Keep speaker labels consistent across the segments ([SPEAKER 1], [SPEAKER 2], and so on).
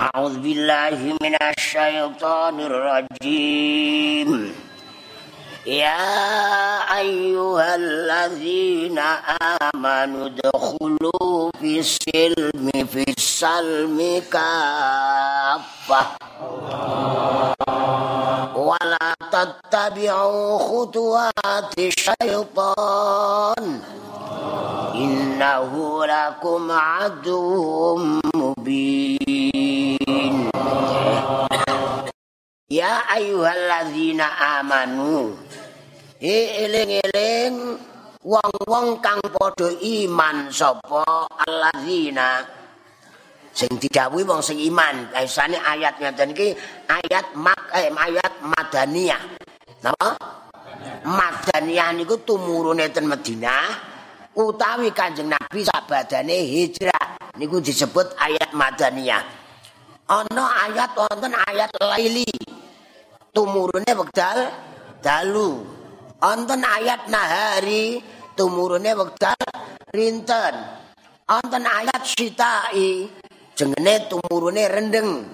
[SPEAKER 1] أعوذ بالله من الشيطان الرجيم. يا أيها الذين آمنوا ادخلوا في السلم في السلم كافة. ولا تتبعوا خطوات الشيطان. إنه لكم عدو مبين. Ya ayyuhallazina amanu. He eling-eling wong-wong kang padha iman sapa allazina sing didhawuhi wong sing iman. Kaisane ayat ngaten iki ayat mak eh, ayat Madaniyah. Napa? Madaniyah niku tumurune ten Madinah utawi Kanjeng Nabi sabadane hijrah. Niku disebut ayat Madaniyah. Ana ayat wonten ayat Laili. Tumurune wekdal dalu Onten ayat nahari tumurune wekdal rinten. Onten ayat sitai jengene tumurune rendeng.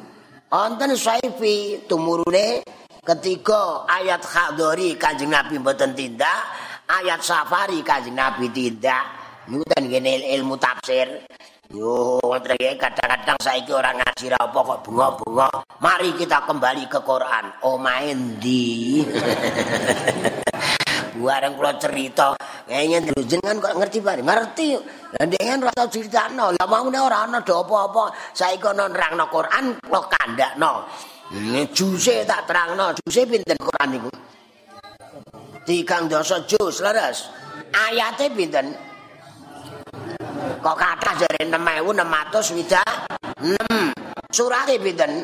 [SPEAKER 1] Onten saifi tumurune ketiga ayat khadori kanjeng Nabi mboten tindak, ayat safari kanjeng Nabi tindak. Niku ten ilmu tafsir. Yo, kadang-kadang saiki orang ngaji ra apa kok bunga-bunga. Mari kita kembali ke Quran. Oh main di. Bareng kula cerita, kayaknya jenengan kok ngerti bare? Ngerti. Lah dengan rasa critakno, lah maune ora ana do apa-apa. Saiki ana nerangno Quran kula kandakno. Ini juse tak terangno, juse pinten Quran niku? Tigang dosa jus, leres. Ayatnya pinten? Kok kata jari 6.600 wida? 6. Suratnya pinten?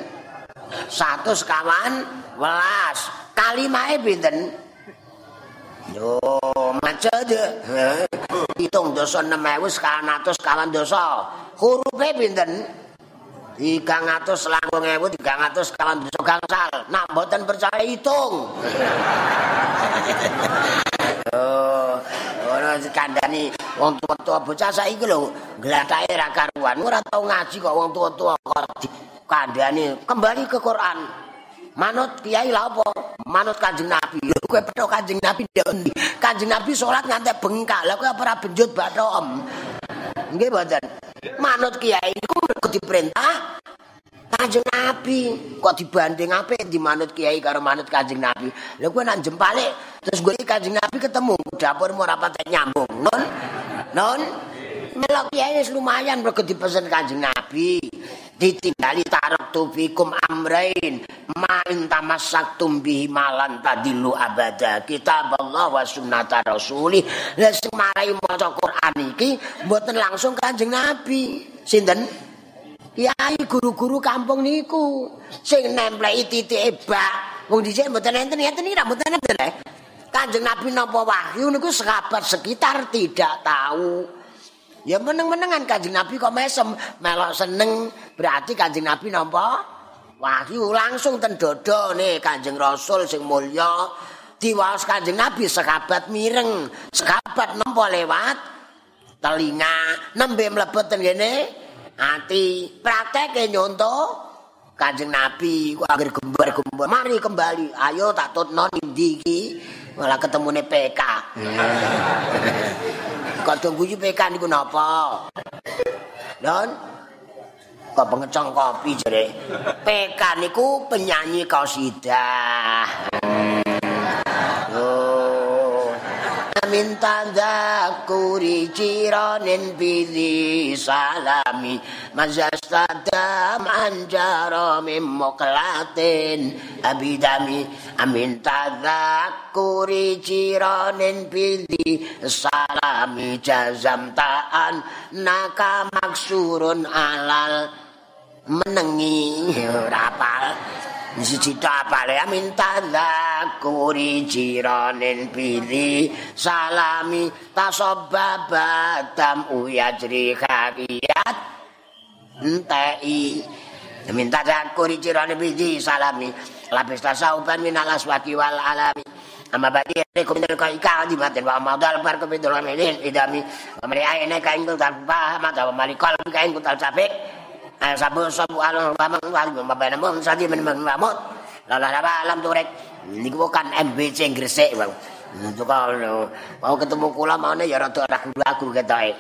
[SPEAKER 1] Satu sekawan, welas. Kalimahnya pinten? Yo, macet. Hitung dosa 6000 sekarang atus kawan dosa. Hurufnya pinten? 300 selangkung ewu, 300 kawan dosa gangsal. Nak mboten percaya hitung. Oh, ora kandhani wong tuwa-tuwa bocah saiki lho, glatake ra karuan. Ora tau ngaji kok wong tuwa-tuwa kok kandhani. Kembali ke Quran. manut kiai lha apa? Manut kanjeng nabi. Lho kowe petok kanjeng nabi ndi kanjeng nabi salat ngantek bengkak. Lha kowe ora benjut bathom nggih mboten? Manut kiai iku mergo diperintah kanjeng nabi. Kok dibanding apik di manut kiai karo manut kanjeng nabi? Lha kowe nak jempale terus gue kanjeng nabi ketemu dapur ora patek nyambung non non? Melok kiai lumayan mergo dipesen kanjeng nabi. Ditinggali tarak tufikum amrain. Ma'in tamasaktum bihi malan tadilu abada. Kita Allah wa sunnata rasuli. Lah semarai maca Quran iki mboten langsung kanjeng Nabi. Sinten? Kiai guru-guru kampung niku. Sing nempleki titike bak. Wong dhisik mboten enten enten iki mboten enten Kanjeng Nabi napa wahyu niku sahabat sekitar tidak tahu. Ya meneng-menengan Kanjeng Nabi kok mesem, melok seneng berarti Kanjeng Nabi nampa wahyu langsung ten dodo nih Kanjeng Rasul sing mulya. Diwaos Kanjeng Nabi sekabat mireng, sekabat nampa lewat? Telinga, nembe mlebet ten kene? Ati. Prakteke nyonto. Kanjeng Nabi ku agar gembar-gembar, mari kembali, ayo tak tutno ndi iki. Malah ketemune PK. Kadang guyu PK niku napa? Don? Kok pengecong kopi jere. PK niku penyanyi qasidah. Oh. Minta zakuri ciranin bidhi salami. Mazastadam anjara mimoklatin abidami. Amin tadzakuri ciranin bidhi salami. Jazam ta'an naka maksurun alal. Menengi rapal siji tapale minta zakuri jiranin pili salami tasobabadam uyajri kakiyat entei minta zakuri jiranin pili salami. Lapis tasauban minal aswaki wal alami. Amma badi rekum min al-qaika di maten wa par ko bidul amelin idami. Wa mari ayne kain kutal pa mata wa mali kal kain kutal Ayo sabu alam pamang wali mbapane mun sadi men men mamut. Lala lala alam turek. Niku kan MBC Gresik, Bang. Itu kalau mau ketemu kula mana ya rada ragu-ragu ketoke.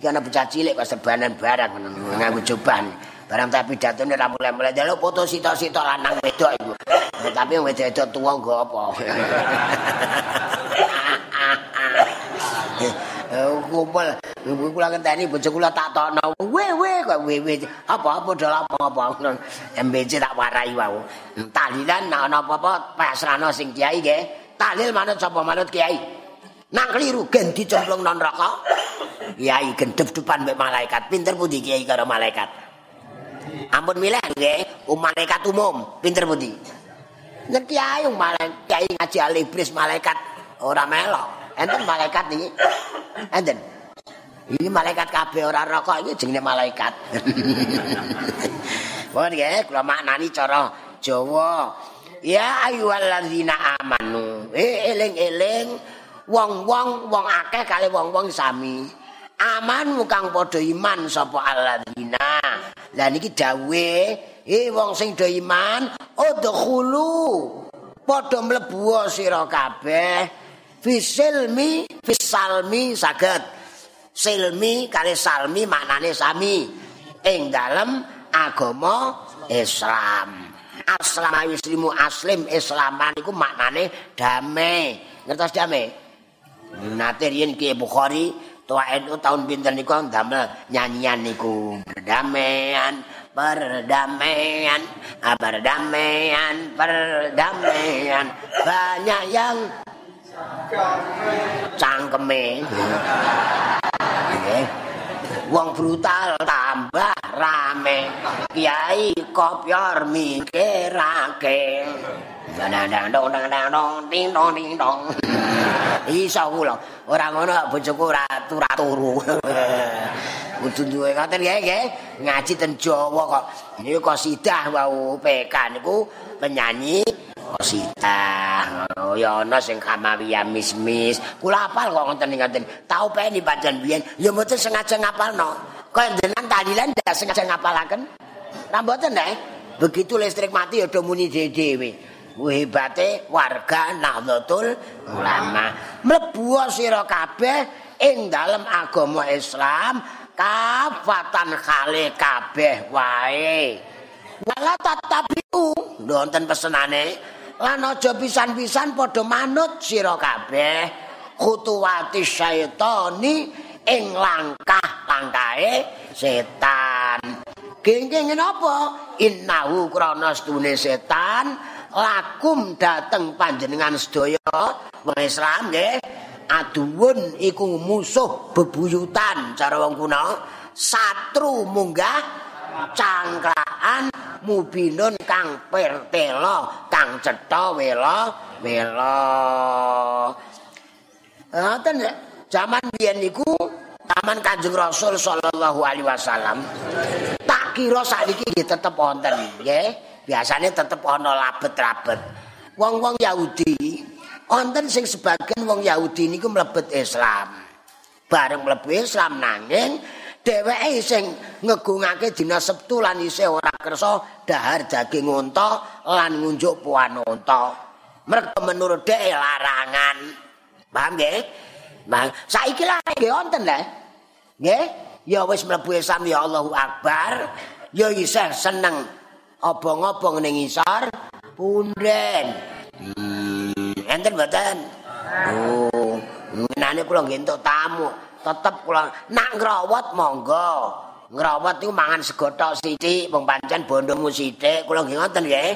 [SPEAKER 1] Iki ana bocah cilik kok sebanan barang nganggo joban. Barang tapi datune ra mulai-mulai delok foto sitok-sitok lanang wedok iku. Tapi wedok tuwa nggo apa? Eh, kumpul kula ngenteni bojo kula tak tokno. We we we we apa apa dol apa apa MBC tak warai wau talilan nek ana apa-apa pasrano sing kiai nggih. Talil manut sapa manut kiai? Nang keliru gen dicemplung non neraka. Kiai gendep depan mek malaikat. Pinter pundi kiai karo malaikat? Ampun milih nggih um malaikat umum. Pinter pundi? Nek kiai um malaikat kiai ngaji alibris malaikat. Ora melok enten malaikat iki enten ini malaikat kabeh ora rokok iki jenenge malaikat Mohon ya, kula maknani cara Jawa. Ya ayyuhalladzina amanu. Eh eling-eling wong-wong wong akeh kali wong-wong sami. Aman kang padha iman sapa alladzina. Lah niki dawuhe, eh wong sing do iman, udkhulu. Padha mlebu sira kabeh. Fisilmi fisalmi saged. Silmi kali salmi maknane sami. Ing dalem agama Islam. Aslama yuslimu aslim islaman iku maknane damai. Ngertos damai? Nate riyen ki Bukhari tua NU tahun pinten niku damel nyanyian niku. Perdamaian perdamaian perdamaian perdamaian banyak yang cangkeme. Wong brutal tambah rame. Kiai kopyor mikirake iso kula. Ora ngono bojoku ora turu kudu duwe ngoten nggih ngaji ten Jawa kok. Niku kok sidah wau PK niku penyanyi Kosita. Oh ya ana sing kamawiya mismis. Kula apal kok ngoten ngoten. Tau peni pancen biyen ya mboten sengaja ngapalno. Kok jenengan talilan ndak sengaja ngapalaken? Lah mboten nek. Begitu listrik mati ya do muni dhewe. hebate warga Nahdlatul Ulama. Mlebu sira kabeh ing dalem agama Islam kafatan khale kabeh wae. Wala tatabiu, nonton pesenane, lan aja pisan-pisan padha manut sira kabeh khutuwati syaitani ing langkah-langkahe setan. Genging napa? Innahu krana stune setan lakum dateng panjenengan sedaya wong Islam nggih. Aduun iku musuh bebuyutan cara wong kuna, satru munggah cangkraan mubinun kang pertela kang cetha wela wela. Ngoten jaman biyen niku taman Kanjeng Rasul sallallahu alaihi wasallam. Tak kira sakniki nggih tetep wonten nggih. Biasane tetep ana labet-labet. Wong-wong Yahudi wonten sing sebagian wong Yahudi niku mlebet Islam. Bareng mlebu Islam nanging dheweke sing ngegungake dina Sabtu lan isih ora kersa dahar daging unta lan ngunjuk puan unta. Mergo menurut dhek larangan. Paham nggih? Nah, saiki lah nggih wonten lho. Nggih? Ya wis mlebu Islam ya Allahu Akbar. Ya isih seneng obong-obong ning isor punden. Hmm, enten mboten? Oh, ngenane kula nggih tamu. Tetep kula nak ngrawat monggo. Ngrawat iku mangan sego tok sithik. Wong pancen bondomu sithik. Kula nggih ngoten nggih.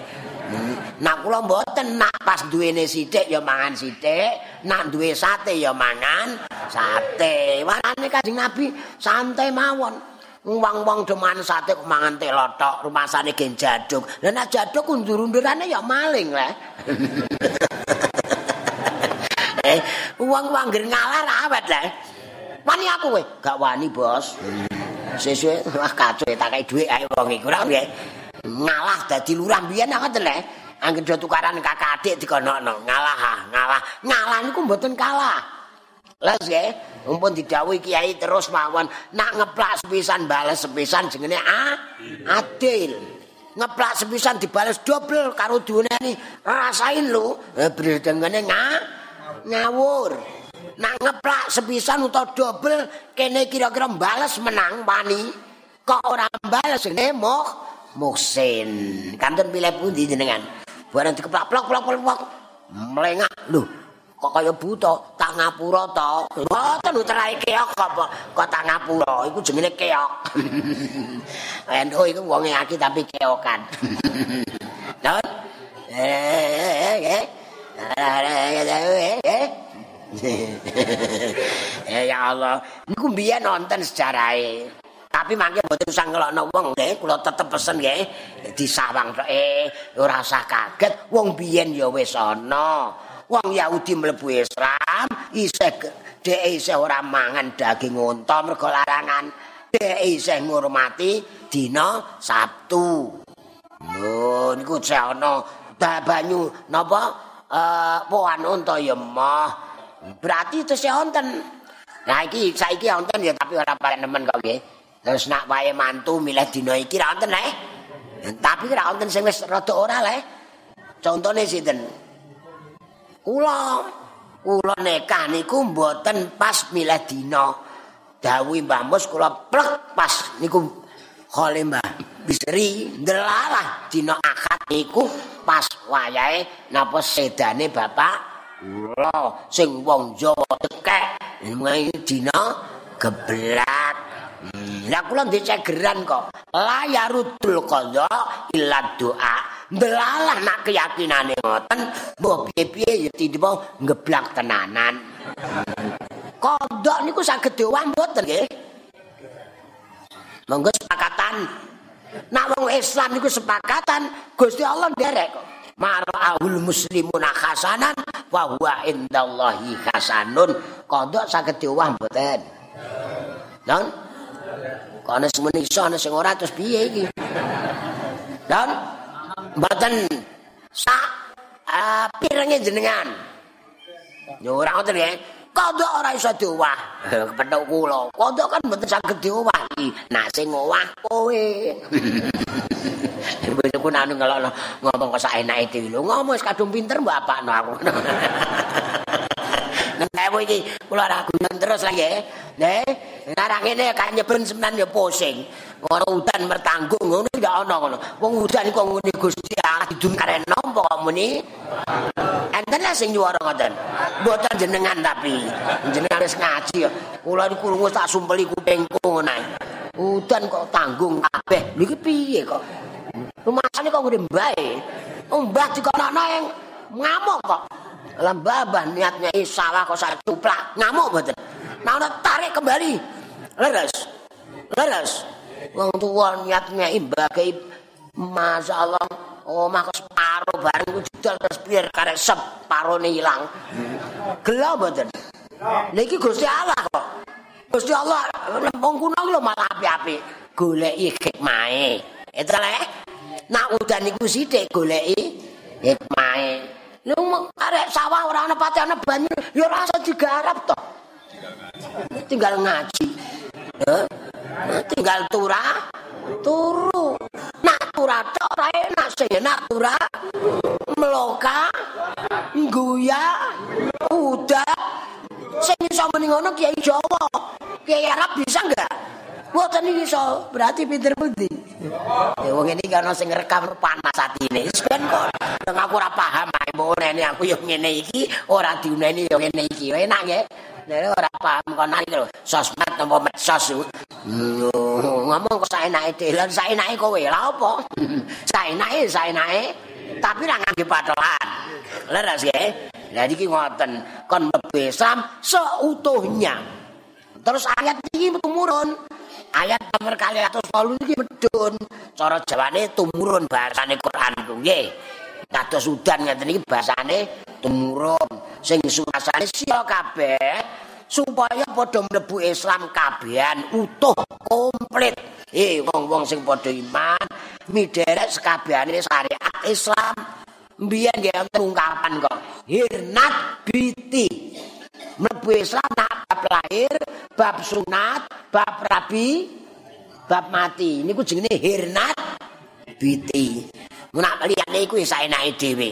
[SPEAKER 1] Hmm. nak kula mboten nak pas duwene sithik ya mangan sithik. Nak duwe sate ya mangan sate. Warane kanjeng nabi santai mawon. Wong-wong deman sate kok mangan telotok rumasane gen jaduk. Lha nak jaduk undur-undurane ya maling lah eh wong-wong ngalah awet lah Wani aku kowe? Gak wani, Bos. Sesuk wah kacau tak kei dhuwit ae wong iku ora nggih. Ngalah dadi lurah biyen ngoten lho. Angger do tukaran kakak adik dikonokno. Ngalah, ngalah. Ngalah niku mboten kalah. Les ya, mumpun didhawuhi kiai terus mawon nak ngeplak sepisan bales sepisan jenenge a adil. Ngeplak sepisan dibales double karo diuneni rasain lu eh, berdengane nga ngawur. Nak ngeplak sepisan utawa double kene kira-kira bales menang wani. Kok ora bales ngene moh muhsin. Kanten pilih pundi jenengan? Barang dikeplak plok plok plok melengak lho kok kaya buta? Tak ngapura to? Mboten uterai keok apa kok tak ngapura? Iku jenenge keok. Endo iku wong aki tapi keokan. Non eh ya Allah. Niku mbiyen nonton sejarahe tapi mangke mboten usah ngelokno wong nggih kula tetep pesen nggih. Di sawang tok eh ora usah kaget. Wong biyen ya wis ana. Wong Yahudi mlebu Islam isih dhek isih ora mangan daging unta mergo larangan. Dhek isih ngurmati dina Sabtu. Lho niku isih ana. Banyu napa? Uh, poan unta ya mah berarti sih wonten nah iki saiki wonten ya tapi ora parek nemen kok nggih. Terus nak wae mantu milih dina iki ra wonten eh. Tapi ra wonten sing wis rada ora le contone sinten? Kula kula nekah niku mboten pas milih dina. Dawuh Mbah Mus kula plek pas niku khole Mbah Bisri ndelalah dina akad niku pas wayahe napa sedane bapak sing wong Jawa tekek dina geblak Lah kula dicegeran kok. Layarudul qadha illa doa. Ndelalah nak keyakinane ngoten, mbok piye-piye ya tiba ngeblak tenanan. Kodok niku saged dewah mboten nggih. Monggo sepakatan. Nak wong Islam niku sepakatan, Gusti Allah nderek kok. Mar'ahul muslimun hasanan wa huwa indallahi hasanun. Kodok saged dewah mboten. Non? ana sing menisa ana sing ora terus piye iki dan mboten sak uh, pirenge jenengan yo ora ngoten ya kodok ora iso diowah. Kepethuk kula. Kodok kan mboten saged diowah nah sing ngowah kowe. Ibu nanu ngelok ngomong kok sak enake dhewe. Lho ngomong wis kadung pinter mbak apakno aku. Nek iki kula ora terus lagi nggih. Nggih. Sekarang ini kan nyeben semen ya pusing. Ora udan mertanggung ngono ndak ana ngono. Wong udan kok ngene Gusti Allah didun karen nopo kok muni. Enten lah sing nyuwara ngoten. Mboten jenengan tapi jenengan wis ngaji ya. Kula iki krungu tak sumpeli kupingku ngono. Udan kok tanggung kabeh. Niki piye kok? Rumasane kok ngene mbae. Mbah yang ngamuk kok. Lah babah niatnya sawah kok sak cuplak. Ngamuk mboten. Nah tarik kembali. Leres. Leres. Wong tuwa niatnya imbage masyaallah omah kok separo bareng ku judal terus piye karek separone ilang. Gelo mboten. Niki Gusti Allah kok. Gusti Allah wong kuno lho malah api-api goleki hikmahe. Itu le. Nak udan niku sithik goleki hikmahe. Lu arek sawah ora ana pati ana banyu, ya ora usah digarap to. Tinggal ngaji. Tinggal turah, turu. Nak turah tok ora enak sing enak turah. Meloka, guya, udah. Sing iso muni ngono Kiai Jawa. Kiai Arab bisa enggak? Mboten iki iso, berarti pinter pundi? Ya wong iki kan sing rekam panas atine. Ben kok. Nang aku ora paham ae mbone aku yo ngene iki, ora diuneni yo ngene iki. Enak nggih. Nek ora paham kok nang lho, sosmed apa medsos. Ngomong kok saenake dhewe, saenake kowe lha apa? Saenake, saenake. Tapi ra ngangge patokan. Leres nggih. Lah iki ngoten, kon mlebu seutuhnya. Terus ayat iki tumurun. ayat nomor kali atus walu ini medun cara jawane tumurun bahasane Quran ku nggih kados udan ngeten iki bahasane tumurun sing surasane sia kabeh supaya padha mlebu Islam kabehan utuh komplit eh wong-wong sing padha iman miderek sekabehane syariat Islam mbiyen nggih ungkapan kok hirnat biti mlebu Islam nak bab lahir, bab sunat, bab rabi, bab mati. Niku jenenge hirnat biti. Mun nak liyane iku isa enake dhewe.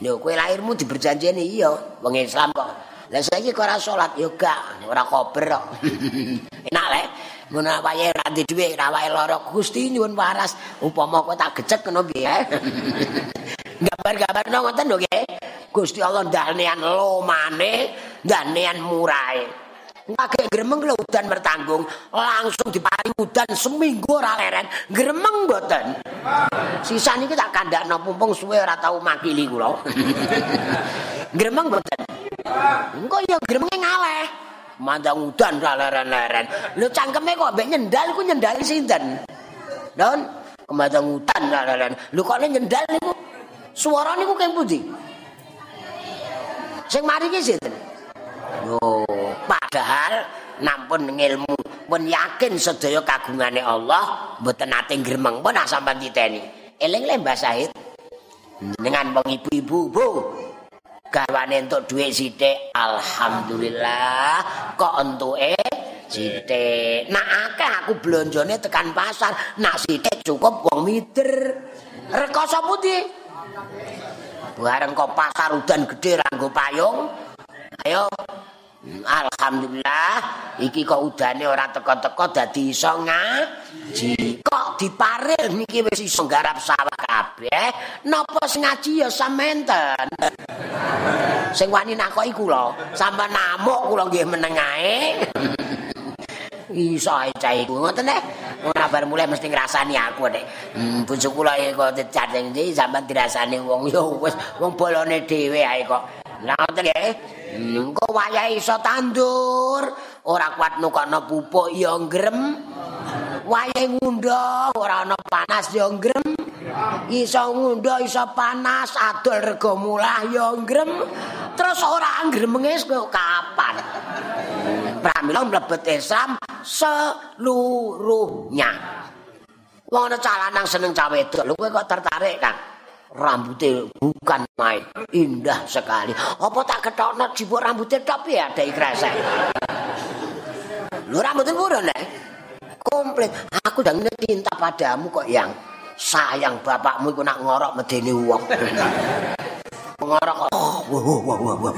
[SPEAKER 1] Lho kowe lahirmu diberjanjeni iya wong Islam kok. Lah saiki kok ora salat yo gak, ora kober kok. Enak lek. Mun wae ra di dhuwit, ra wae lara Gusti nyuwun waras, upama kowe tak gecek ngono piye. Gambar-gambar ngoten lho nggih. Gusti Allah ndanean lomane, ndanean murahe. Ngake gremeng lho udan bertanggung, langsung diparing udan seminggu ora leren. Gremeng mboten. Sisa niki tak kandakno pumpung suwe ora tau makili kula. gremeng mboten. Engko ya gremenge ngaleh. Mandang udan ora leren-leren. Lho cangkeme kok mbek nyendal iku nyendali sinten? Don, kemandang udan ora leren. Lho kok nyendal niku? Suara niku keng pundi? Sing mari ki sinten? Yo, padahal nampun ngilmu pun yakin sedaya kagungane Allah mboten nate gremeng pun sampean titeni. Eling le Mbah Said. Dengan wong ibu-ibu, Bu. Gawane entuk dhuwit sithik, alhamdulillah kok entuke sithik. Nak akeh aku blonjone tekan pasar, nak sithik cukup wong mider. Rekoso pundi? Bareng kok pasar udan gede ranggo payung. Ayo. Alhamdulillah iki kok udane ora teko-teko dadi iso ngaji. Kok diparil niki wis iso garap sawah kabeh. Napa sing ngaji ya samenten. Sing wani nakoki kula, sampean namuk kula nggih meneng ae. Iso ae cah iku ngoten nek. Ora bar mulai mesti ngrasani aku nek. Hmm, bojo kula kok dicacing iki sampean dirasani wong ya wis wong bolone dhewe ae kok. Ngoten nggih. Engko wayahe iso tandur, ora kuat nukono pupuk ya grem. Wayahe ngundha, ora ana panas ya grem. Iso ngundha, iso panas, adol rega mulah ya grem. Terus ora gremenge kok kapan? Pramila mlebet Islam seluruhnya. Wong ana calanang seneng cah wedok, lho kowe kok tertarik, Kang? Rambutnya bukan main, indah sekali. Apa tak ketokno jipuk rambutnya top ya ada ikrasa. Lu rambutnya pura nih? Komplit. Aku udah cinta padamu kok yang sayang bapakmu itu nak ngorok medeni uang. ngorok, oh, wah, wah, wah, wah.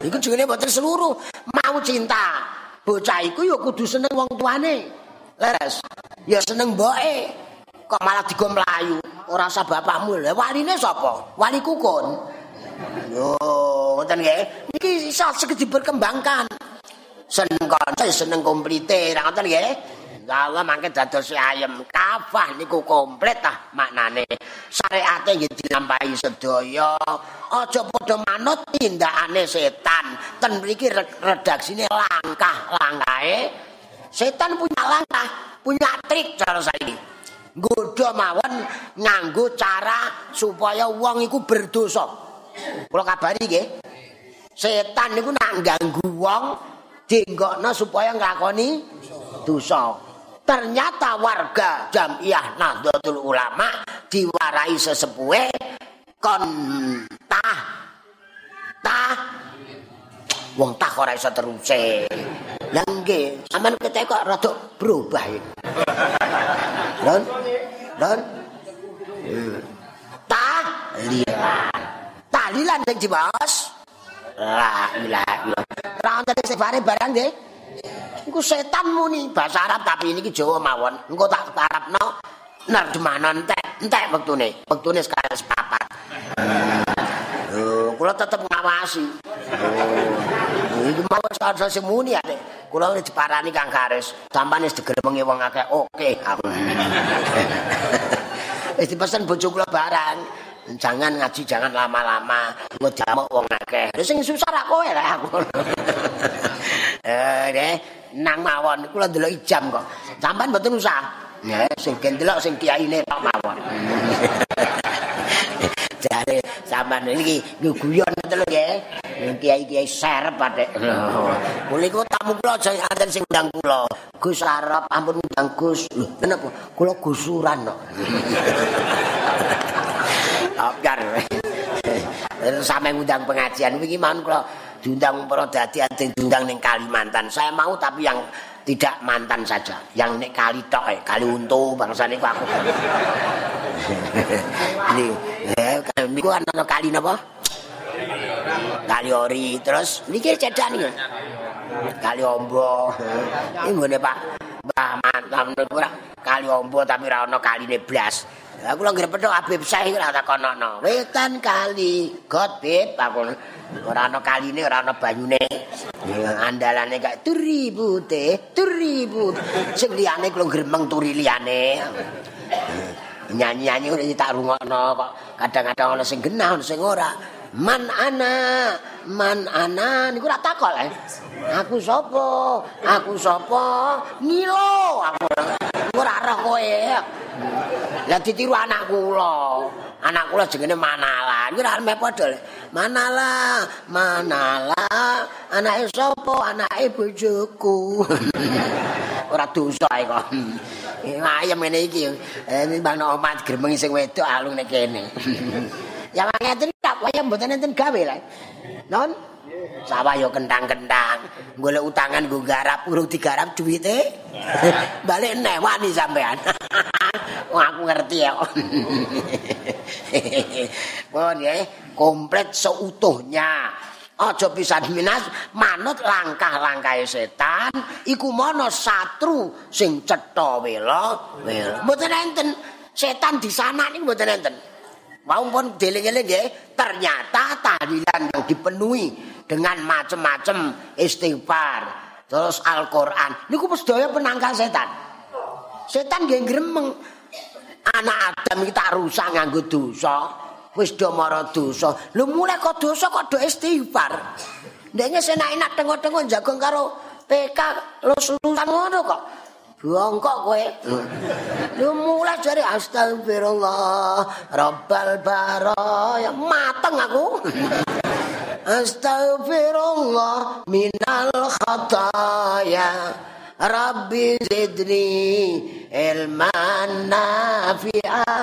[SPEAKER 1] Iku jenenge mboten seluruh mau cinta. Bocah iku ya kudu seneng wong tuane. Leres. Ya seneng mboke. Kok malah digo mlayu. Ora usah bapakmu. Lah waline sapa? Wali kukun. Yo, ngoten nggih. Niki iso segede berkembangkan. Seneng kanca seneng komplite, ra ngoten nggih. Allah mangke dados ayem kafah niku komplit tah maknane. Syariate nggih dilampahi sedaya. Aja padha manut tindakane setan. Ten mriki redaksine langkah-langkahe. Setan punya langkah, punya trik cara saiki. Nggodha mawon nganggo cara supaya wong iku berdosa. Kula kabari nggih. Setan niku nak ganggu wong dinggokno supaya nglakoni dosa. ternyata warga Jamiah Nahdlatul Ulama diwarai sesepuhe kon tah tah wong tah ora iso teruse lha nggih sampean ketek kok rada berubah iki lon lon tah lilan tahlilan sing dibahas la ilaha illallah ra ana sing bareng nggih Iku setan muni bahasa Arab tapi ini Jawa mawon. Engko tak Arabno nerjemahno entek, entek wektune. Wektune sekarang sepapat. Oh, kula tetep ngawasi. Oh. Iki mawon sing muni ya, Kula wis diparani Kang Garis. Sampan wis digeremengi wong akeh. Oke, aku. Wis dipesen bojo kula barang. Jangan ngaji jangan lama-lama. Ngejamuk wong akeh. Lha sing susah ra kowe lah aku. Eh, nang mawon kula ndelok jam kok. Sampeyan mboten usah. Ya, sing kendelok sing kiyaine tok mawon. Jare sampean iki guyon ngoten lho nggih. Kiai-kiai serep patek. Kula iku tamu kula aja anten sing ndang kula. Gus Arab ampun ndang Gus. Lho, kenapa? Kula gusuran kok. Apjar. Sampe ngundang pengajian iki mawon kula diundang para dadi ade diundang ning Kalimantan. Saya mau tapi yang tidak mantan saja, yang nek kali tok eh, kali untu bangsa niku aku. Ini, eh, niku ana kali napa? Kali ori, terus niki cedak niku. Kali ombo. Ini nggone Pak. Mbah mantan ora kali ombo tapi ora ana kaline blas. Aku lagi repot Habib Syekh ora takonono. Wetan kali, God bib aku. Ora ana kaline, ora ana banyune. Andalane kak turibu teh, turibu. Sing liyane kulo gremeng turi liyane. Nyanyi-nyanyi tak rungokno kok. Kadang-kadang ana sing genah, ana sing ora. Man ana, man ana niku ora takol eh. Aku sapa? Aku sapa? Ngilo aku. Ora ora kowe. Lah ditiru anak kula. Anak kula jenenge Manala. Iki ora meh padha. Manala, Manala. Anake sapa? Anake bojoku. ora dosa kok. Ayam ngene iki. Eh Bang Omat gremeng sing wedok alung nek kene. ya ngeten tak wayah mboten enten gawe lah. Non? Sawah yo kentang-kentang. Golek utangan nggo garap, urung digarap duwite. Balik neh wani sampean. Aku ngerti ya. Pon ya, komplit seutuhnya. Aja pisan minas manut langkah-langkah setan iku mono satru sing cetha wela. Mboten enten setan di sana niku mboten enten. Mau pun dieling-eling nggih, ternyata tahlilan yang dipenuhi dengan macam-macam istighfar, terus Al-Qur'an. Niku sedaya penangkal setan. Setan nggih gremeng. anak Adam iki tak rusak nganggo dosa. Wis do mara dosa. Lho mulai kok dosa kok do istighfar. Ndekne senak-enak tengok-tengok jagung karo PK lus-lusan ngono kok. Bongkok kowe. Lho mulai jare astagfirullah rabbal baraya mateng aku. Astagfirullah minal khataya. Rabbi zidni ilman nafi'a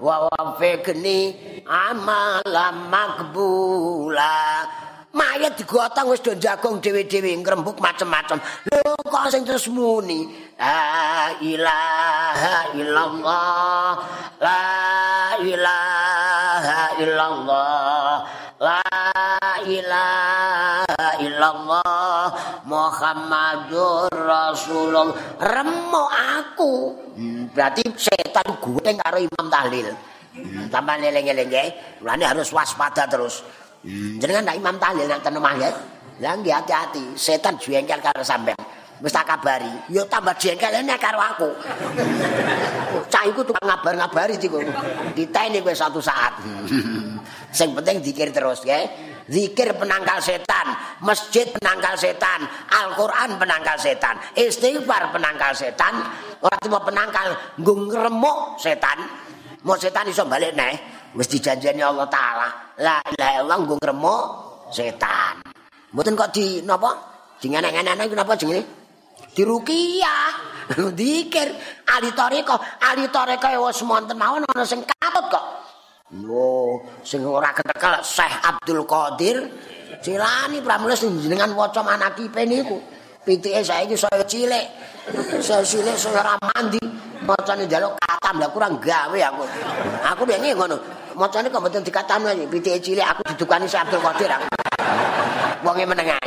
[SPEAKER 1] wa wafiqni amalan makbula. Mayat digotong wis do jagung dhewe-dhewe ngrembug macem-macem. Lho kok sing terus muni? La ilaha illallah la ilaha illallah la ilaha illallah Muhammadur Rasulullah. Remo aku. Hmm, berarti setan gue karo Imam Tahlil. Hmm, tambah neleng-neleng ya harus waspada terus hmm, jangan Imam Tahlil yang tenemah ya. Lagi hati-hati. Setan jengkel karo sampean. Wis tak kabari. Yo tambah jengkel ini karo aku. Cah iku tukang ngabar-ngabari iku diteni kowe satu saat. Sing penting dikir terus ya zikir penangkal setan masjid penangkal setan Al-Qur'an penangkal setan istighfar penangkal setan. Ora cuma penangkal nggo ngremuk setan. Mau setan iso balik neh. Wis dijanjeni Allah taala la ilaha illallah nggo ngremuk setan. Mboten kok di napa? Dingenek-ngenek napa jenenge? Diruqiyah dikir. Ahli toreko. Ahli toreko wis monten mawon ana sing katut kok. Lho sing ora ketekel Syekh Abdul Qadir cilani pramila sing jenengan waca manakipe niku. Pitike saiki saya cilik. Saya cilik saya ora mandi macane njaluk katam. Lah kurang gawe aku. Aku dene ngono. Macane kok mboten dikatamno pitike cilik aku didukani Syekh Abdul Qadir aku. Wonge menengah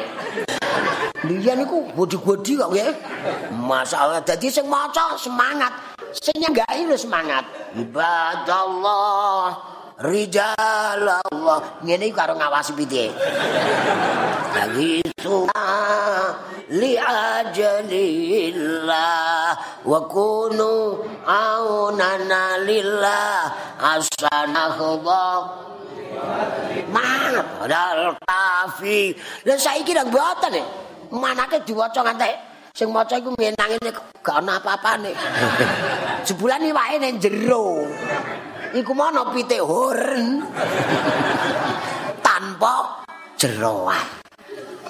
[SPEAKER 1] Liyan niku godi-godi kok nggih. Masalah dadi sing maca semangat, sing nyanggai lho semangat. Ibadallah rijal Allah ngene karo ngawasi piti lagi li ajalillah wa kunu aunana lillah asana khudha Manal kafi. Lah saiki nang mboten e. Manake diwaca ngantek sing maca iku menang ngene gak ana apa-apane. Sebulan iki wae ning jero. Iku mono pitik horn. Tanpa jeroan.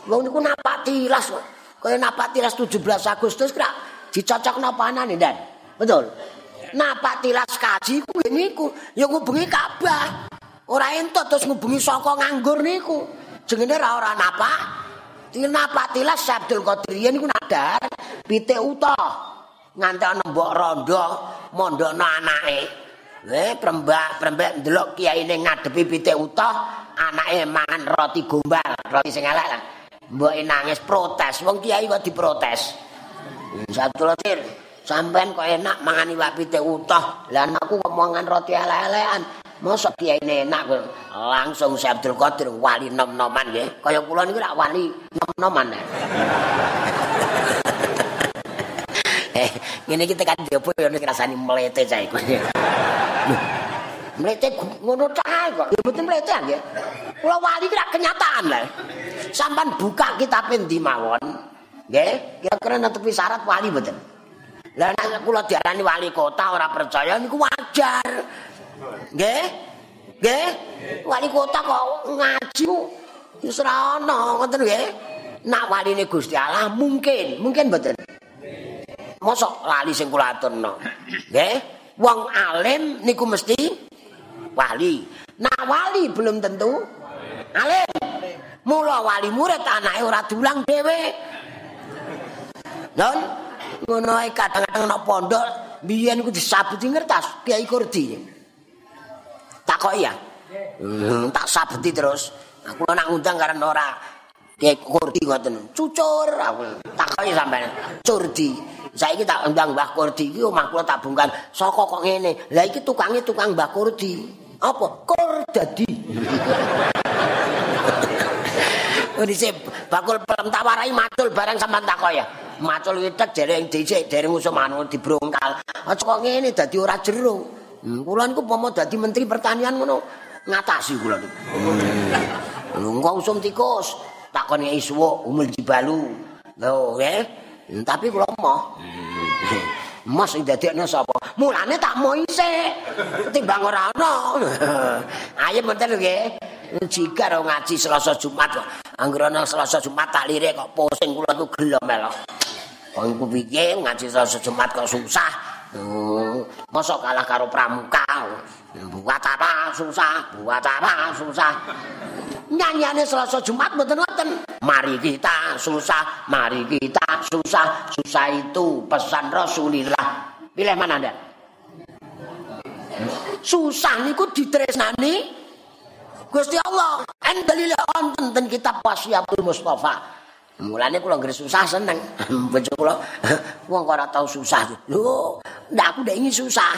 [SPEAKER 1] Wong niku napak tilas kok. Kaya napak tilas 17 Agustus kira dicocok napa anane, Dan? Betul. Napak tilas kaji ku niku ya ngubengi Ka'bah. ora entuk terus ngubungi saka nganggur niku Jenenge ora ora napa. Tinapa tilas Abdul Qadir yen iku nadar pitik utuh. Ana mbok rondo mondokno anake. Eh prembak prembak ndelok kiyaine ngadepi pitik utuh, anake mangan roti gombal, roti sing elek lah. Mbok nangis protes, wong kiai kok diprotes. Abdul Qadir, sampean kok enak mangan iwak pitik utuh, lah anakku kok mangan roti elek-elekan. Mosok kiyaine enak kok. Langsung Si Abdul Qadir wali nom-noman nggih. Kaya kula niku lak wali nom-noman. eh, ngene iki tekan diopo ya nek rasani mlete cah iku. Mlete ngono cah kok. Ya mboten mlete nggih. Kula wali iki kenyataan lah. Sampan buka kitab endi mawon. Nggih, kira-kira netepi syarat wali mboten. Lah nek kula diarani wali kota ora percaya niku wajar. Nggih? Nggih? Wali kota kok ngaji wis ora ana, ngoten nggih. Nak waline Gusti Allah mungkin, mungkin mboten. Mosok lali sing kula aturno. Nggih? Wong alim niku mesti wali. Nak wali belum tentu alim. Mula wali murid anake ora dulang dhewe. Non ngono ae kadang-kadang nek pondok biyen iku disabuti ngertas Kiai Kurdi. takok ya. Hmm, tak sabeti terus. Aku nak ngundang karena ora kayak kurdi ngoten. Cucur aku takoki sampean. Curdi. Saiki tak undang Mbah Kurdi iki omah kula tak bungkan. Saka kok ngene. Lah iki tukange tukang Mbah Kurdi. Apa? Kur Dise bakul pelem tak warai matul barang sampean takok ya. Matul witek dereng dhisik dereng usum anu dibrongkal. Aja kok ngene dadi ora jero. Hmm, kula niku pomo dadi menteri pertanian ngono ngatasi kula niku. Hmm. Engko usum tikus, takon iki suwuk umul jibalu. Lho, nggih. Hmm, tapi kula. Hmm. Mas dadekne sapa? Mulane tak mau isih. Timbang ora ana. Ayo menten nggih. Jika ro ngaji Selasa Jumat kok. Anggrana Selasa Jumat tak lirik kok pusing kula gelo melok. Kok iku piye ngaji Selasa Jumat kok susah. Oh, mosok kalah karo pramuka. Buat apa susah, buat apa susah. Nyanyiane Selasa Jumat mboten ngoten. Mari kita susah, mari kita susah. Susah itu pesan Rasulillah. Pilih mana Anda? Susah niku ditresnani Gusti Allah. Endalile wonten ten kitab Wasiatul Mustafa. Mulane kula nggres susah seneng. Bojo kula wong ora tau susah. Lho, ndak aku ndak ingin susah.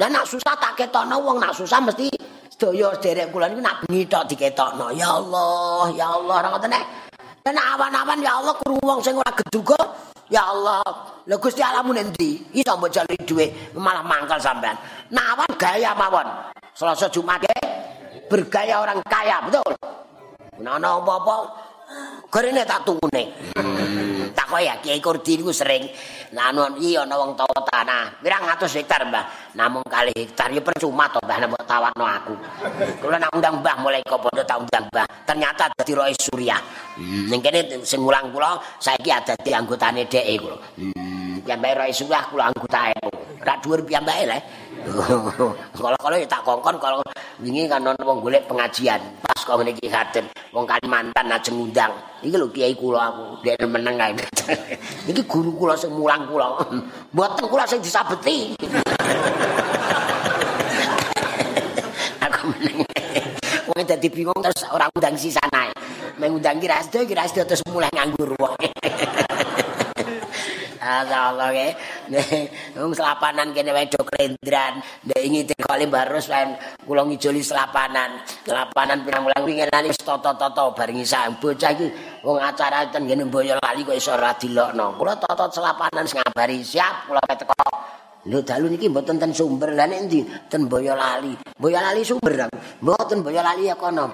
[SPEAKER 1] Lah nak susah tak ketokno wong nak susah mesti sedaya derek kula niku nak bengi tok diketokno. Ya Allah, ya Allah ora ngoten nek. Dan awan-awan ya Allah krungu wong sing ora geduga. Ya Allah, lha Gusti Allah mun endi? Iso mbok jalui dhuwit malah mangkal sampean. Nah awan gaya mawon. Selasa Jumat bergaya orang kaya, betul? Ana apa-apa Gorene tak tungune. Hmm. Tak kok ya Kiai Kurdi niku sering nanu iki ana wong tawa tanah. Pirang atus hektar, Mbah? Namung kali hektar ya percuma to, Mbah, nek tawakno aku. Kula nak undang Mbah mulai kok bondo tak undang Mbah. Ternyata dadi Roy Surya. Ning kene sing mulang kula saiki ada di anggotane dhek kula. Hmm. Piyambake Roy Surya kula anggotae. Rak dhuwur piyambake lho. Kalau-kalau ya tak kongkon kalau wingi kan ana wong golek pengajian. Pas kok ngene iki hadir wong Kalimantan ajeng ngundang. Iki lho kiai kula aku, dhek meneng kae. Iki guru kula sing mulang kula. Mboten kula sing disabeti. aku meneng. Wong dadi bingung terus ora undang sisanae. Mengundang kira asdo kira asdo terus mulai nganggur wong. Allah ke. Wong selapanan kene wae do krendran. Nek ingin dikali barus lan kula ngijoli selapanan. Selapanan pirang-pirang wingi wis toto-toto bareng isa bocah iki wong acara ten ngene Boyolali kok iso ora dilokno. Kula toto selapanan sing ngabari siap kula teko. Lho dalu niki mboten ten sumber. Lah nek endi? Ten Boyolali. Boyolali sumber. Mboten Boyolali ya kono.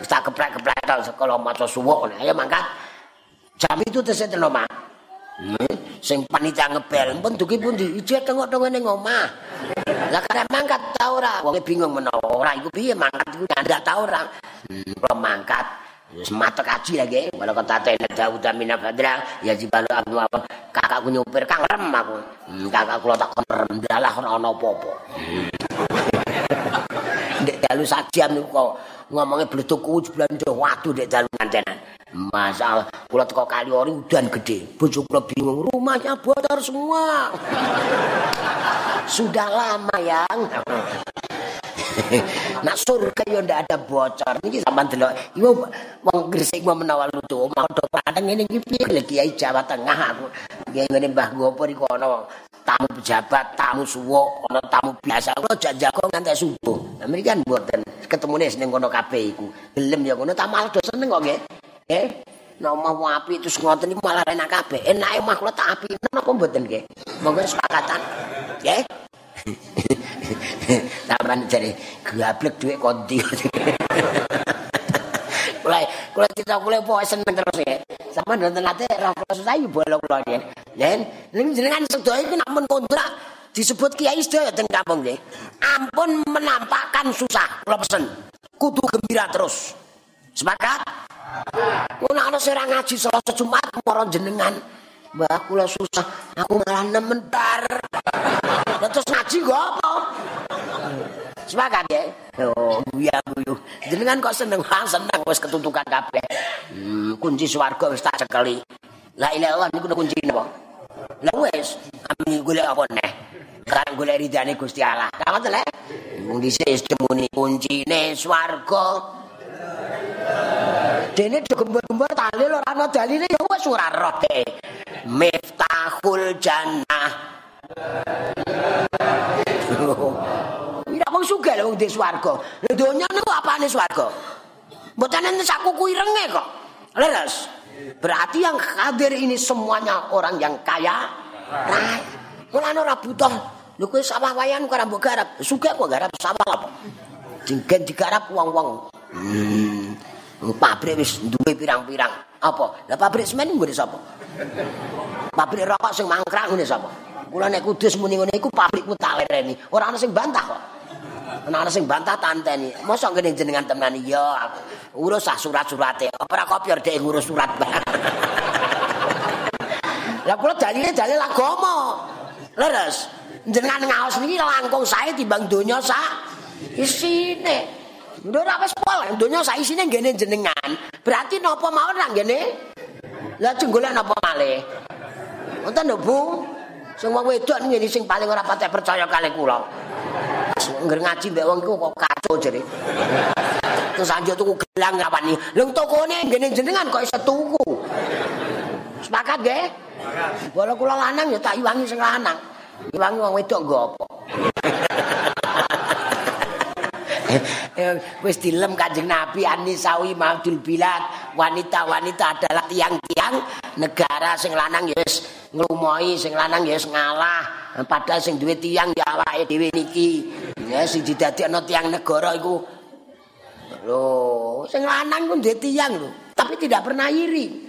[SPEAKER 1] Wis tak keprek-keprek to sekolah maca suwuk. Ayo mangkat. Jam itu tesih omah. Sing panitia ngebel. Pun dugi pundi? Ije tengok-tengok ning omah. Lah karep mangkat ta ora? Wong bingung menawa ora. Iku piye mangkat iku? Ndak ta ora. Hmm, mangkat. Wis matek aji lagi wala kata tene Daud Amina Badra ya jibalu abnu apa kakakku nyupir kang rem aku. Hmm, kakak kula tak rem ndalah ora ana apa-apa. Hmm. dalu sak jam niku kok ngomongnya beletuk kuwi bulan waktu dek dalu nantenan. Masalah kula teko kali udan gede. Bojo kula bingung, rumahnya bocor semua. Sudah lama yang. Nak surga yo ndak ada bocor. Niki sampean delok. Iku wong Gresik mau menawa lutu, mau do padang ngene iki piye lho Kiai Jawa Tengah aku. Kiai ngene Mbah Gopur iku ana tamu pejabat, tamu suwo, ana tamu biasa. Kulo jajago nganti subuh. Lah mriki kan mboten ketemune ning kono kabeh iku. Gelem ya ngono tak malah do seneng kok nggih. Nggih. Nek mau api terus ngoten iki malah enak kabeh. Enake kula tak api napa mboten nggih. Monggo sepakatan. Nggih. Sampeyan jare gablek dhuwit konti. Kula kula kita kula po seneng terus ya. Sampeyan nonton roh kula susah iku bolong kula ya. Yen ning jenengan iki namun kontrak disebut kiai sedaya teng kampung nggih. Ampun menampakkan susah kula pesen. Kudu gembira terus. Sepakat? Kula ana sing ngaji Selasa Jumat marang jenengan. Mbah kula susah, aku malah nemen bar. Terus ngaji kok apa? Sepakat ya? Oh, guya guyu. Jenengan kok seneng ah, seneng wis ketutukan kabeh. Hmm, kunci swarga wis tak cekeli. La ilaha illallah niku kunci napa? Lah wis, kami golek apa neh? Kan golek ridane Gusti Allah. Kapan lek? Mung dhisik wis temuni kuncine swarga. Dene gembar-gembar dalil ora ana dalile ya wis ora roh Miftahul jannah. Ira wong sugih lho wong di swarga. Lha donya niku apane swarga? Mboten enten sak kuku irenge kok. Leres. Berarti yang hadir ini semuanya orang yang kaya. Nah, mulane ora butuh. Lho kowe sawah wayan kok ora mbok garap. Sugih kok garap sawah apa? Jengken digarap wong-wong. Hmm. Pabrik wis duwe pirang-pirang. Apa? Lah pabrik semen nggone sapa? Pabrik rokok sing mangkrak ngene sapa? Kula nek kudus muni ngene iku pabrikku tak lereni. Ora ana sing bantah kok. Ana sing bantah tanteni. Mosok ngene jenengan tenan iya. Urus ah surat-surate. Ora kopior dhek ngurus surat. Lah kula dalile dalil agama. Leres. Jenengan ngaos niki langkung sae timbang donya sak isine. Lho ora wis pol, donya sak isine ngene jenengan. Berarti napa mawon ra ngene? Lah jenggolek napa malih? Wonten lho Bu. Sing wong wedok ngene sing paling ora patek percaya kali kula. Ngger ngaji mbek wong iku kok kacau jere. Terus anjo tuku gelang ngapani? Lho tokone ngene jenengan kok iso tuku. Sepakat nggih? Bola kula lanang ya tak iwangi sing lanang. Iwangi wong wedok nggo apa? Wis dilem Kanjeng Nabi Anisawi Maudul Bilad, wanita-wanita adalah tiang-tiang negara sing lanang ya wis nglumohi, sing lanang ya wis ngalah. Padahal sing duwe tiang ya awake dhewe niki. Ya sing didadekno tiang negara iku Lho, sing lanang ku duwe tiang lho, tapi tidak pernah iri.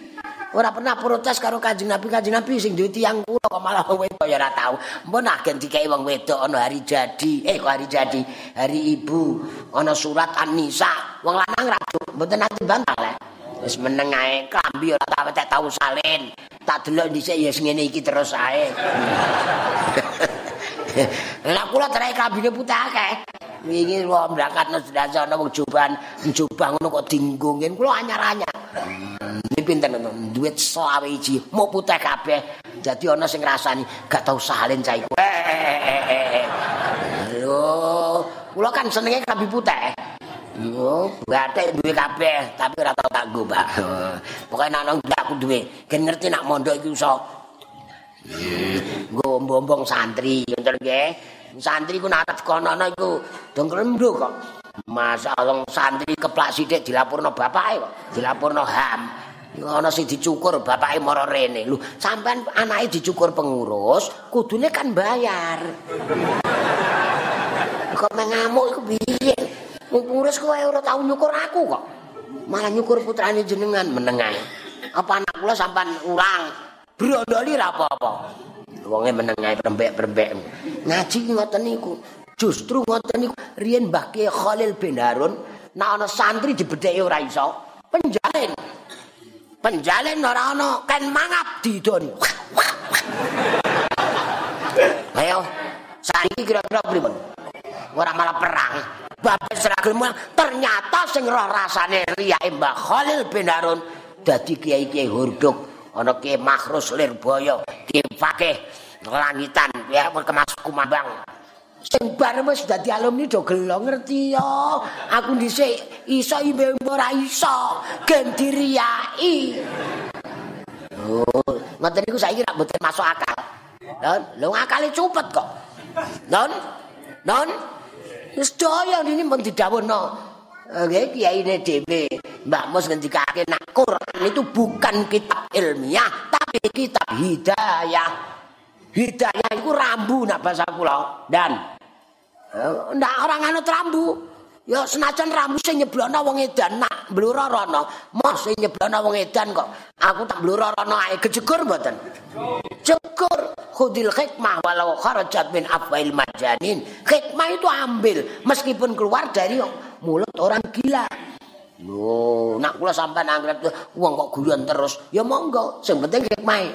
[SPEAKER 1] Ora pernah protes karo Kanjeng Nabi, Kanjeng Nabi sing duwe tiyang kula kok malah wong wedok ya ora tau. Mbon agen dikeki wong wedok ana hari jadi, eh kok hari jadi, hari ibu, ana surat An-Nisa. Wong lanang ra mboten ati bantah le. Wis meneng ae klambi ora tau tak tau salin. Tak delok dhisik ya ngene iki terus ae. Lah kula terai klambine putih akeh. Wingi kula berangkat nang sedasa ana wong joban, njobang ngono kok dinggung. Kula anyar-anyar. Pinter nonton, duit selawe iji, mau putih kabeh. Jadi ana sing ngrasani gak tau salin cah iku. Lho, kula kan senenge klambi putih. Yo, batik duwe kabeh, tapi ora tau tak nggo, Pak. Pokoke nek nang aku duwe, gen ngerti nak mondok iki iso. Nggo mbombong santri, ngoten nggih. Santri ku nek kono iku dong rembo kok. Masa wong santri keplak sithik dilapurno bapake kok, dilapurno HAM. Ana sing dicukur bapake mara rene. Lho, sampean anake dicukur pengurus, kudune kan bayar. kok mengamuk iku piye? Pengurus kowe ora tau nyukur aku kok. Malah nyukur putrane jenengan menengae. Apa anak kula sampean urang? Brondoli ra apa-apa. Wonge menengae prembek-prembek. Ngaji ngoten niku. Justru ngoten niku riyen Mbah Khalil bin Harun nek ana santri dibedheki ora iso penjalin. Penjalin ora ana kan mangap didoni. Ayo, saiki kira-kira pripun? Ora malah perang. bapak seragam ternyata sing roh rasane riya Mbah Khalil bin Harun dadi kiai-kiai hurduk ana kiai Makhrus Lirboyo Fakih langitan ya kemas kumambang sing bareng wis dadi alumni do gelo ngerti ya? Aku dhisik iso imbe ora iso. Gen diriyai oh ngoten niku saiki rak mboten masuk akal. Non lho akale cupet kok. Non non Wis daya ini pun didhawuhno. Nggih kiyaine dhewe. Mbak Mus ngendikake nak Quran itu bukan kitab ilmiah tapi kitab hidayah. Hidayah itu rambu nak bahasa kula. Dan ndak orang anut rambu. Ya senajan rambu sing nyeblokno wong edan nak blurorono. Mos sing nyeblokno wong edan kok. Aku tak blurorono ae gejegur mboten. Jegur khudil hikmah walau kharajat min afwail majanin. Hikmah itu ambil meskipun keluar dari mulut orang gila. Loh, nak kula sampean anggere wong kok guyon terus, ya monggo, sing penting hikmah.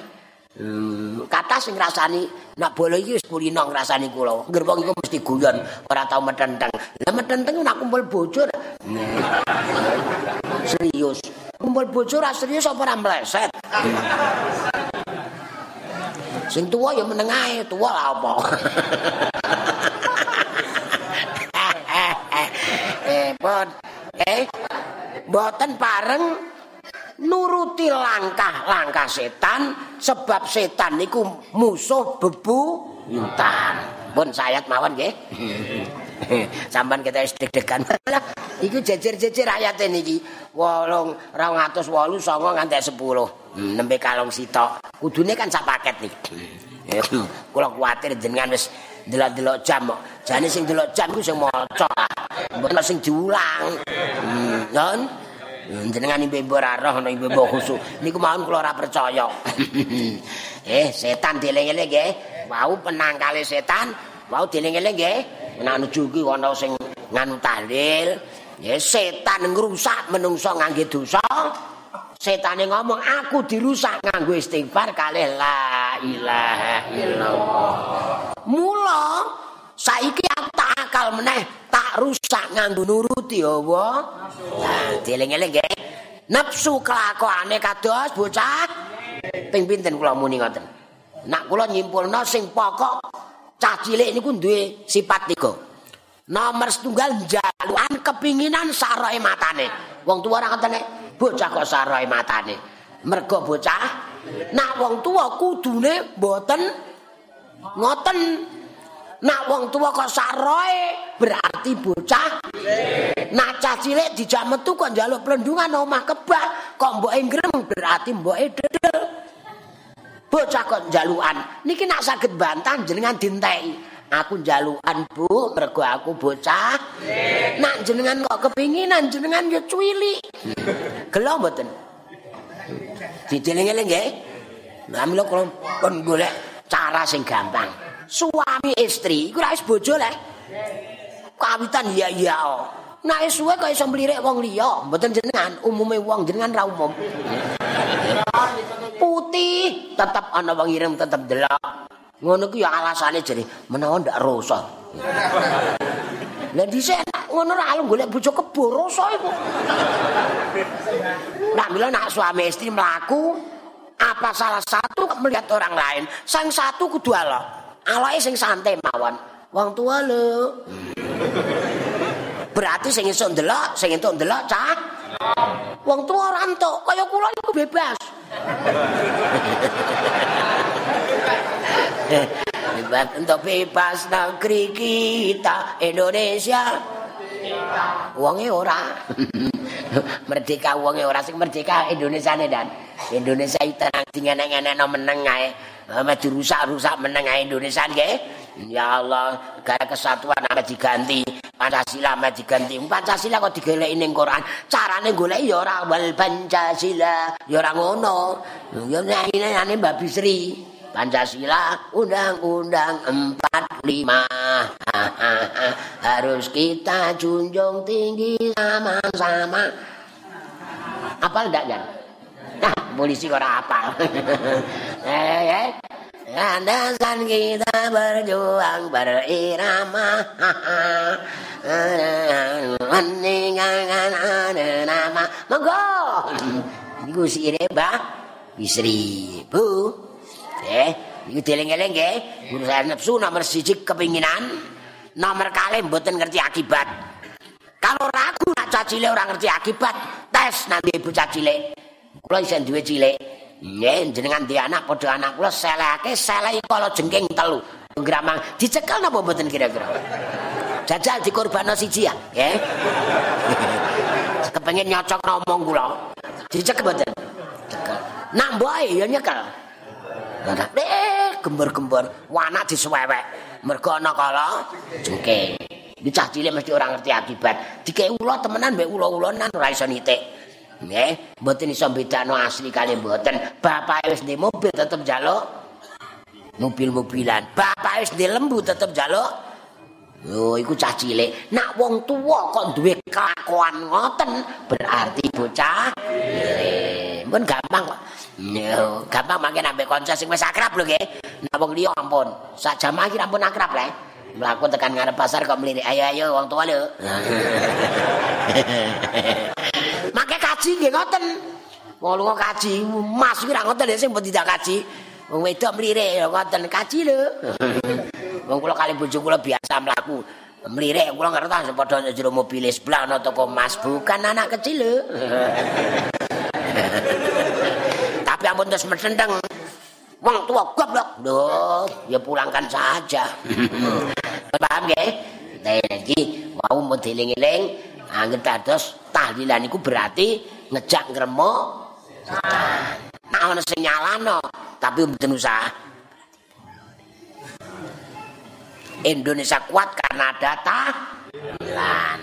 [SPEAKER 1] Hmm, kata sing rasani nak bola iki wis kulino ngrasani kula. Ngger wong iku mesti guyon, ora tau metenteng. Lah metenteng nak kumpul bojo. serius. Kumpul bojo ora serius apa ora meleset. sing tuwa ya meneng ae, tuwa lah apa. eh, bon. Eh, boten pareng nuruti langkah-langkah setan sebab setan niku musuh bebu intan. Pun sayat mawon nggih. Sampan kita deg-degan. Iku jejer-jejer ayat niki. 8 208 songo nganti 10. Hmm, nembe kalong sitok. Kudune kan sak paket niki. Kula kuwatir jenengan wis delok-delok jam kok. Jane sing delok jam ku sing maca. Mboten sing diulang. Hmm, jenengan ibu ora roh ana ibu khusuk. Niku mawon kula ora percaya. Eh setan dieling-eling nggih. Wau penangkale setan wau dieling-eling nggih. Nuju ki ana sing nganu tahlil. Ya setan ngrusak menungso ngangge dosa. Setane ngomong aku dirusak nganggo istighfar kalih la ilaha illallah. Mula saiki tak akal meneh tak rusak nganggo nuruti nah dieling-eling nggih. Nafsu kelakuane kados bocah. Ping pinten kula muni ngoten? Nak kula nyimpulno sing pokok cah cilik niku duwe sifat tiga. Nomor setunggal jaluan kepinginan saroe matane. Wong tuwa ora ngoten bocah kok saroe matane. Mergo bocah nak wong tuwa kudune mboten ngoten Nak wong tua kok saroe berarti bocah. Nak cah cilik dijak metu kok njaluk plendungan omah kebak, kok mboke ngrem berarti mboke dedel. Bocah kok njalukan. Niki nak saged bantah jenengan dinteki. Aku njalukan, Bu, mergo aku bocah. Nak jenengan kok kepinginan jenengan ya cuwili. Gelo mboten? Dijeling-eling nggih. Lah mila kon golek cara sing gampang. Suami istri iku wis bojo le kawitan iya iya nek nah, suwe kok iso mlirik wong liya? Mboten jenengan umume wong jenengan ra umum. Putih tetep ana wong ireng tetep delok. Ngono ku ya alasane jere menawa ndak rasa. Lah dhisik ngono ra alung golek bojo kebo rasa iku. Nak mila nak suami istri mlaku apa salah satu melihat orang lain, sang satu kudu Allah. Awake sing santai mawon. Wong tua lho. Berarti sing iso ndelok, sing entuk ndelok cah. Wong tua ora entuk, kaya kula iku bebas. bebas untuk bebas negeri kita Indonesia. Wonge ora. merdeka wonge ora sing merdeka Indonesia dan Indonesia itu tenang tinggal nenek meneng ae. Ame dirusak-rusak meneng Indonesia nggih. Ya Allah, gara kesatuan ame diganti. Pancasila ame diganti. Pancasila kok digeleki ning Quran. Carane golek ya ora wal Pancasila, ya ora ngono. Ya nek ane Mbak Bisri. Pancasila Undang-Undang 45 harus kita junjung tinggi sama-sama. Apal ndak Jan? Polisi ora apal. eh, eh. Landasan kita berjuang berirama. Nama. Monggo. Niku sire Mbah Bisri Bu eh niku deleng-eleng nggih urusan nafsu nomor siji kepinginan. Nomor kali mboten ngerti akibat. Kalau ragu nak cacile orang ngerti akibat. Tes nanti ibu cacile kula isen duwe cilik. Nggih jenengan di anak padha anak. Kula seleke selai kala jengking telu. Gramang. Dicekel napa mboten kira-kira? Jajal dikorbano siji ya? Nggih kepengin nyocok ngomong kula. Dicekel mboten? Nak mboke ya nyekel. Eh, gembar-gembar, wana diswewek. Mergo ana kala jengking. Iki cah cilik mesti ora ngerti akibat. Dikek ula temenan mbek ula-ulanan ora iso nitik. Nggih, mboten iso bedakno asli kali mboten. Bapak wis ndek mobil tetep njaluk mobil-mobilan. Bapak wis ndek lembu tetep njaluk Yo iku cah cilik. Nak wong tuwa kok duwe kelakuan ngoten, berarti bocah cilik. Mun gampang kok. Yo, gampang mangke ambek kanca sing wis akrab lho nggih. Nak wong liya ampun, sak jam iki ampun akrab le. Mlaku tekan ngarep pasar kok mlirik. Ayo ayo wong tuwa lho. Kaji nggih ngoten. Wong kaji, Mas iki ra ngoten lho sing mbok tidak kaji. Wong wedok mlirik ya ngoten kaji lho. Wong kula kali bojo kula biasa mlaku. Mlirik kula ngerti padha jero mobil sebelah ana toko Mas, bukan anak kecil lho. Tapi ampun terus metenteng. Wong tua goblok. Loh, ya pulangkan saja. Paham nggih? Nah, iki wau mau dieling-eling anggere dados tahlilan iku berarti ngejak ngremo. Nah, ana sing nyalano, tapi mboten usah. Indonesia kuat karena ada tahlilan.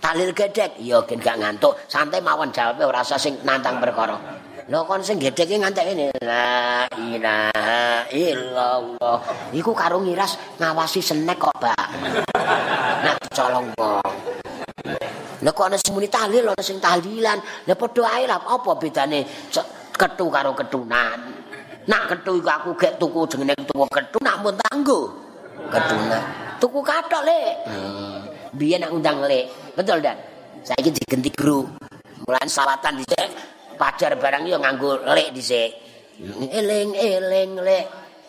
[SPEAKER 1] Talil gedek, ya gen gak ngantuk, santai mawon jawabe ora usah sing nantang perkara. Lho kon sing gedek iki ngantek ini. La ilaha illallah. Iku karo ngiras ngawasi senek kok, Pak. Nak colong wong. Lha kok ana sing muni tahlil, ana sing tahlilan. Lah padha ae lah apa bedane ketu karo ketunan. Nak ketu iku aku gek tuku jenenge tuku ketu nak mun tanggo. Ketunan. Tuku kathok, Lek. Hmm. Biyen nak undang Lek. Betul, Dan? Saiki digenti guru. Mulan salatan dicek pajar barang yo nganggo lek dhisik. Eling-eling lek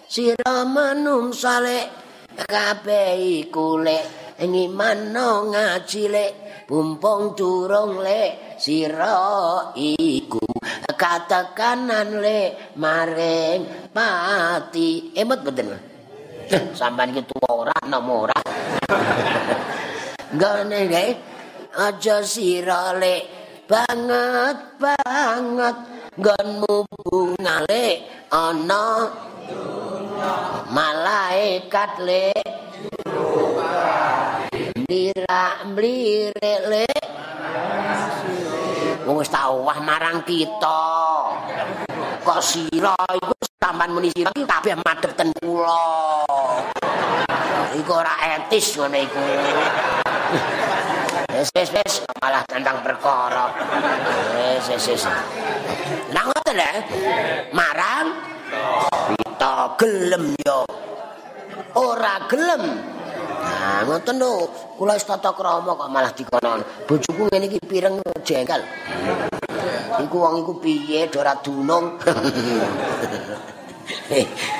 [SPEAKER 1] sira manungsa lek kabeh iku lek ngimano ngaji lek bumpung durung lek sira iku katekanan lek maring pati. Emot boten sampean iki tuwa ora nomo ora. Ngene nggih aja sira lek banget banget. Nggonmu bungale ana malaikat le Mira mlire le wis tak wah marang kita kok sira iku sampean muni sira iki kabeh madhep ten kula iku ora etis ngene iku Wes wes wes malah tentang perkara. Wes wes wes. Lah ngoten lho. Marang kita gelem yo. Ora gelem. Nah, ngoten lho. Kula wis tata krama kok malah dikonon. Bojoku ngene iki pireng jengkel. Iku wong iku piye ora dunung.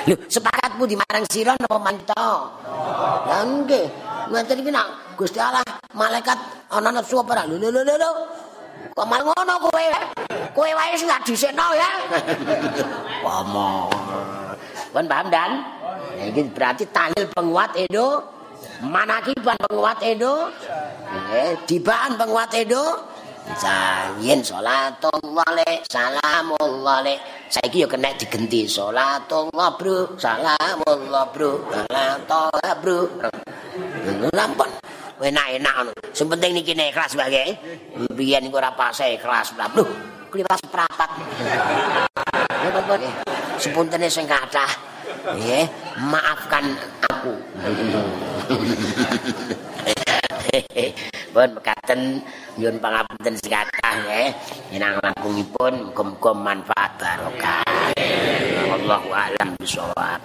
[SPEAKER 1] Lho, sepakatmu di marang sira napa manto? Lah nggih, ngoten iki nak Gusti Allah malaikat ana nafsu apa ora? Lho lho lho lho. Kok mal ngono kowe? Kowe wae sing gak dhisikno ya. Pomo. Pun paham dan? Iki berarti tahlil penguat Edo, manakiban penguat Edo, eh, dibaan penguat Edo, Sayen salatullah le salamullah le saiki yo kena digenti salatullah bro salamullah bro salatullah bro lampun enak-enak ngono. Sing penting niki nek ikhlas wae. Biyen niku ora pas ikhlas. Lho, kliwas prapat. Sepuntene sing kathah. Nggih, maafkan aku. Pun mekaten nyuwun pangapunten sing kathah nggih. Enang langkungipun muga-muga manfaat barokah. Allahu a'lam bishawab.